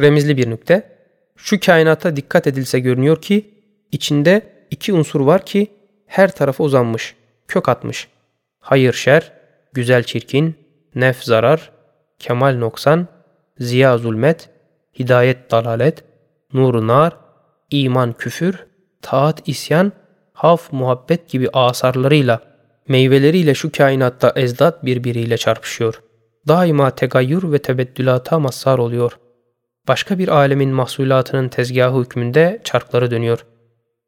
Remizli bir nükte. Şu kainata dikkat edilse görünüyor ki içinde iki unsur var ki her tarafa uzanmış, kök atmış. Hayır şer, güzel çirkin, nef zarar, kemal noksan, ziya zulmet, hidayet dalalet, nur nar, iman küfür, taat isyan, haf muhabbet gibi asarlarıyla, meyveleriyle şu kainatta ezdat birbiriyle çarpışıyor. Daima tegayyür ve tebeddülata mazhar oluyor. Başka bir alemin mahsulatının tezgahı hükmünde çarkları dönüyor.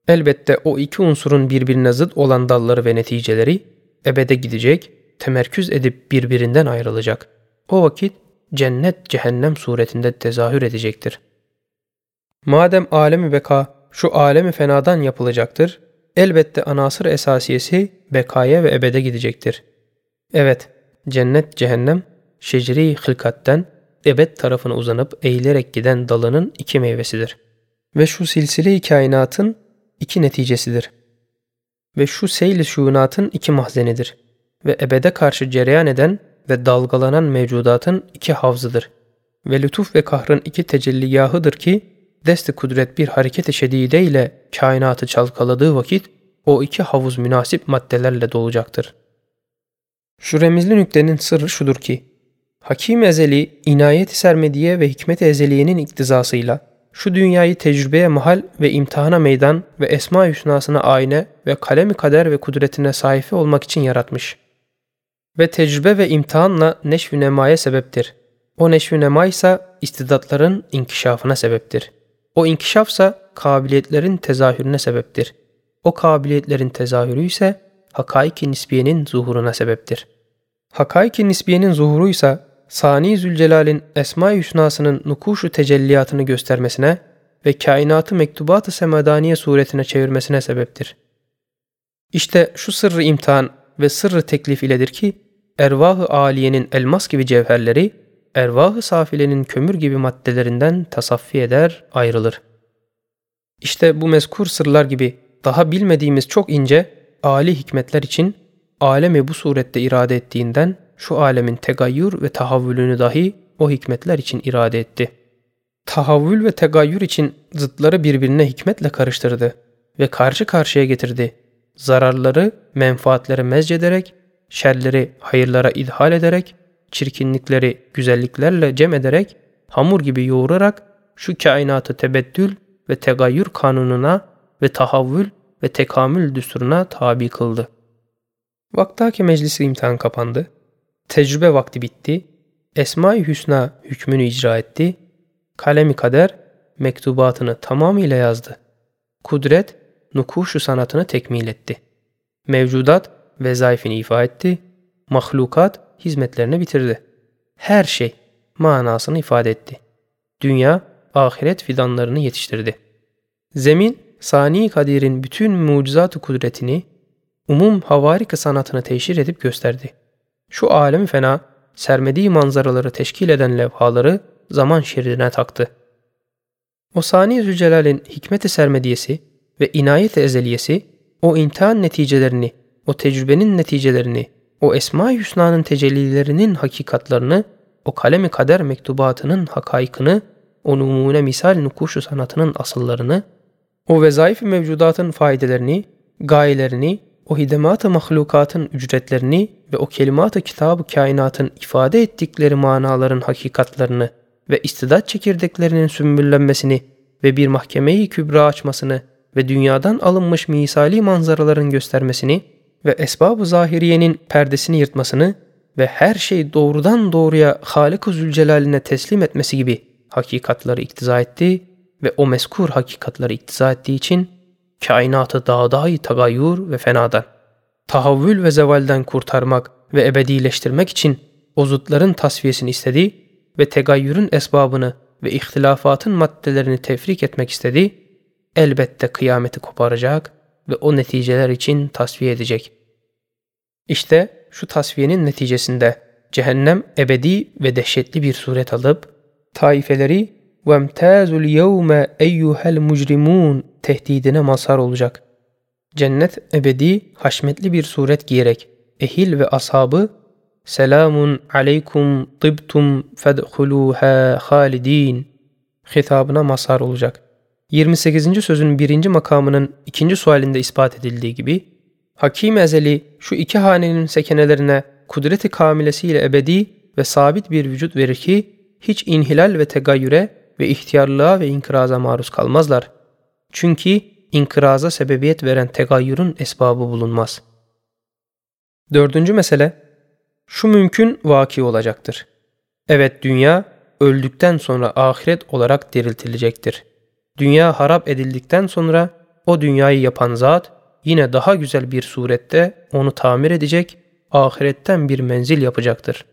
Elbette o iki unsurun birbirine zıt olan dalları ve neticeleri ebede gidecek, temerküz edip birbirinden ayrılacak. O vakit cennet cehennem suretinde tezahür edecektir. Madem alemi beka şu alemi fenadan yapılacaktır, elbette anasır esasiyesi bekaya ve ebede gidecektir. Evet, cennet cehennem şecri hılkatten ebed tarafına uzanıp eğilerek giden dalının iki meyvesidir. Ve şu silsile-i kainatın iki neticesidir. Ve şu seyli şuunatın iki mahzenidir. Ve ebede karşı cereyan eden ve dalgalanan mevcudatın iki havzıdır. Ve lütuf ve kahrın iki tecelliyahıdır ki, desti kudret bir hareket-i şedide ile kainatı çalkaladığı vakit, o iki havuz münasip maddelerle dolacaktır. Şu remizli nüktenin sırrı şudur ki, Hakim ezeli, inayet-i sermediye ve hikmet-i ezeliyenin iktizasıyla, şu dünyayı tecrübeye mahal ve imtihana meydan ve esma hüsnasına ayne ve kalemi kader ve kudretine sahifi olmak için yaratmış. Ve tecrübe ve imtihanla neşv-ü nemaya sebeptir. O neşv-ü nema ise istidatların inkişafına sebeptir. O inkişafsa kabiliyetlerin tezahürüne sebeptir. O kabiliyetlerin tezahürü ise hakaik-i nisbiyenin zuhuruna sebeptir. Hakaik-i nisbiyenin zuhuru ise Sani Zülcelal'in Esma-i Hüsnası'nın nukuşu tecelliyatını göstermesine ve kainatı mektubat-ı semadaniye suretine çevirmesine sebeptir. İşte şu sırrı imtihan ve sırrı teklif iledir ki, ervah-ı aliyenin elmas gibi cevherleri, ervah-ı safilenin kömür gibi maddelerinden tasaffi eder, ayrılır. İşte bu mezkur sırlar gibi daha bilmediğimiz çok ince, âli hikmetler için alemi bu surette irade ettiğinden şu alemin tegayyür ve tahavvülünü dahi o hikmetler için irade etti. Tahavvül ve tegayyür için zıtları birbirine hikmetle karıştırdı ve karşı karşıya getirdi. Zararları menfaatlere mezcederek, şerleri hayırlara idhal ederek, çirkinlikleri güzelliklerle cem ederek, hamur gibi yoğurarak şu kainatı tebeddül ve tegayyür kanununa ve tahavvül ve tekamül düsturuna tabi kıldı. Vaktaki meclisi imtihan kapandı. Tecrübe vakti bitti. Esma-i Hüsna hükmünü icra etti. Kalemi kader mektubatını tamamıyla yazdı. Kudret nukuşu sanatını tekmil etti. Mevcudat vezaifini ifa etti. Mahlukat hizmetlerini bitirdi. Her şey manasını ifade etti. Dünya ahiret fidanlarını yetiştirdi. Zemin Sani Kadir'in bütün mucizat kudretini, umum havarika sanatını teşhir edip gösterdi şu alem fena, sermediği manzaraları teşkil eden levhaları zaman şeridine taktı. O Sani Zülcelal'in hikmet-i sermediyesi ve inayet-i ezeliyesi, o imtihan neticelerini, o tecrübenin neticelerini, o Esma-i Hüsna'nın tecellilerinin hakikatlarını, o kalemi kader mektubatının hakaykını, o numune misal nukuşu sanatının asıllarını, o vezaif mevcudatın faydelerini, gayelerini, o hidemat-ı mahlukatın ücretlerini ve o kelimat-ı kitab-ı kainatın ifade ettikleri manaların hakikatlarını ve istidat çekirdeklerinin sümbüllenmesini ve bir mahkemeyi kübra açmasını ve dünyadan alınmış misali manzaraların göstermesini ve esbab-ı zahiriyenin perdesini yırtmasını ve her şey doğrudan doğruya Halik-ı Zülcelal'ine teslim etmesi gibi hakikatları iktiza etti ve o meskur hakikatları iktiza ettiği için kainatı dağdayı tagayyur ve fenadan, tahavvül ve zevalden kurtarmak ve ebedileştirmek için o zıtların tasfiyesini istedi ve tegayyürün esbabını ve ihtilafatın maddelerini tefrik etmek istedi, elbette kıyameti koparacak ve o neticeler için tasfiye edecek. İşte şu tasfiyenin neticesinde cehennem ebedi ve dehşetli bir suret alıp, taifeleri وَامْتَازُ الْيَوْمَ اَيُّهَا الْمُجْرِمُونَ tehdidine mazhar olacak. Cennet ebedi, haşmetli bir suret giyerek ehil ve ashabı Selamun aleykum tibtum fedhuluha halidin hitabına mazhar olacak. 28. sözün birinci makamının ikinci sualinde ispat edildiği gibi, Hakim Ezeli şu iki hanenin sekenelerine kudreti kamilesiyle ebedi ve sabit bir vücut verir ki, hiç inhilal ve tegayyüre ve ihtiyarlığa ve inkıraza maruz kalmazlar. Çünkü inkıraza sebebiyet veren tegayyürün esbabı bulunmaz. Dördüncü mesele, şu mümkün vaki olacaktır. Evet dünya öldükten sonra ahiret olarak diriltilecektir. Dünya harap edildikten sonra o dünyayı yapan zat yine daha güzel bir surette onu tamir edecek, ahiretten bir menzil yapacaktır.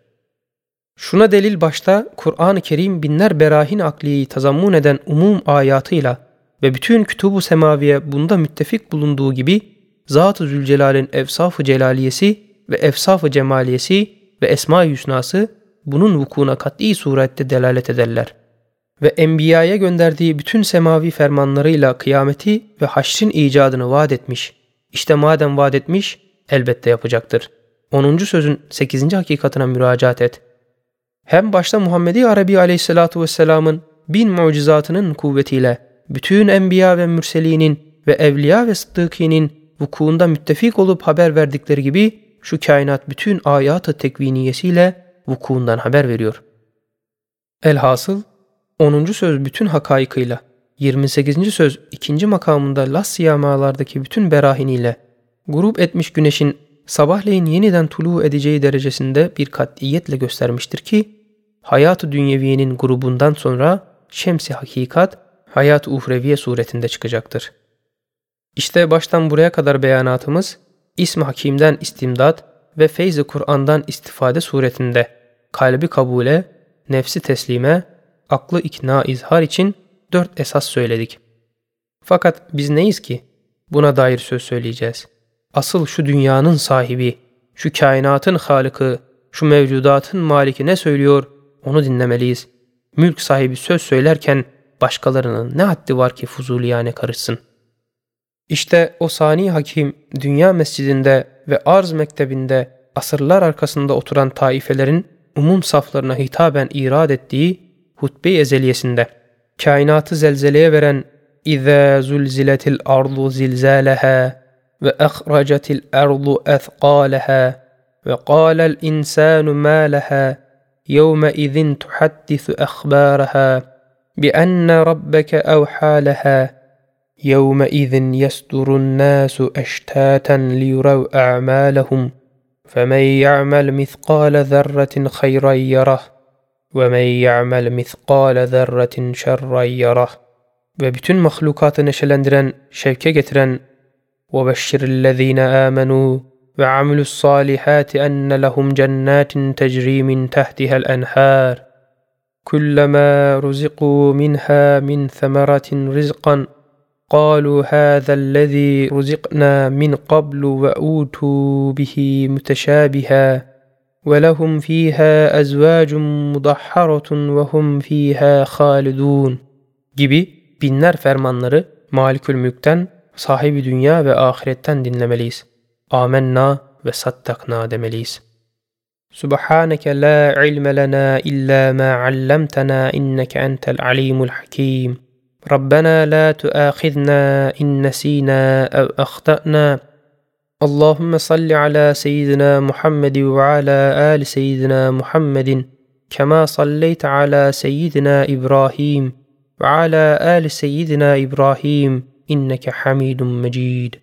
Şuna delil başta Kur'an-ı Kerim binler berahin akliyeyi tazammun eden umum ayatıyla ve bütün kütubu semaviye bunda müttefik bulunduğu gibi Zat-ı Zülcelal'in evsaf-ı celaliyesi ve efsaf-ı cemaliyesi ve esma-i hüsnası bunun vukuuna kat'i surette delalet ederler. Ve Enbiya'ya gönderdiği bütün semavi fermanlarıyla kıyameti ve haşrin icadını vaat etmiş. İşte madem vaat etmiş, elbette yapacaktır. 10. sözün 8. hakikatına müracaat et. Hem başta Muhammedi Arabi aleyhissalatu vesselamın bin mucizatının kuvvetiyle bütün enbiya ve mürselinin ve evliya ve sıddıkinin vukuunda müttefik olup haber verdikleri gibi şu kainat bütün ayat-ı tekviniyesiyle vukuundan haber veriyor. Elhasıl 10. söz bütün hakaykıyla 28. söz ikinci makamında las siyamalardaki bütün berahiniyle grup etmiş güneşin sabahleyin yeniden tulu edeceği derecesinde bir katiyetle göstermiştir ki hayat-ı dünyeviyenin grubundan sonra şemsi hakikat hayat-ı uhreviye suretinde çıkacaktır. İşte baştan buraya kadar beyanatımız İsm Hakim'den istimdat ve feyz-i Kur'an'dan istifade suretinde kalbi kabule, nefsi teslime, aklı ikna izhar için dört esas söyledik. Fakat biz neyiz ki? Buna dair söz söyleyeceğiz. Asıl şu dünyanın sahibi, şu kainatın halıkı, şu mevcudatın maliki ne söylüyor onu dinlemeliyiz. Mülk sahibi söz söylerken başkalarının ne haddi var ki fuzuliyane karışsın. İşte o sani hakim dünya mescidinde ve arz mektebinde asırlar arkasında oturan taifelerin umum saflarına hitaben irad ettiği hutbe-i ezeliyesinde kainatı zelzeleye veren اِذَا زُلْزِلَتِ الْأَرْضُ زِلْزَالَهَا وَأَخْرَجَتِ الْأَرْضُ أَثْقَالَهَا وَقَالَ الْإِنسَانُ مَا لَهَا يَوْمَئِذٍ تُحَدِّثُ أَخْبَارَهَا بِأَنَّ رَبَّكَ أَوْحَى لَهَا. يومئذ يصدر الناس أشتاتا ليروا أعمالهم فمن يعمل مثقال ذرة خيرا يره ومن يعمل مثقال ذرة شرا يره. ve bütün mahlukatı neşelendiren, getiren وَبَشِّرِ الَّذ۪ينَ آمَنُوا وَعَمِلُوا الصَّالِحَاتِ أَنَّ لَهُمْ جَنَّاتٍ تَجْرِي مِنْ تَحْتِهَا الْأَنْهَارِ. كُلَّمَا رُزِقُوا مِنْهَا مِنْ ثَمَرَةٍ رِزْقًا قالوا هذا الذي رزقنا من قبل وأوتوا به متشابها ولهم فيها أزواج مضحرة وهم فيها خالدون gibi binler fermanları Malikül Mülk'ten, sahibi dünya ve ahiretten dinlemeliyiz. Amenna ve sattakna demeliyiz. Subhaneke la ilme lena illa ma allamtana inneke entel alimul hakim. ربنا لا تؤاخذنا إن نسينا أو أخطأنا اللهم صل على سيدنا محمد وعلى آل سيدنا محمد كما صليت على سيدنا إبراهيم وعلى آل سيدنا إبراهيم إنك حميد مجيد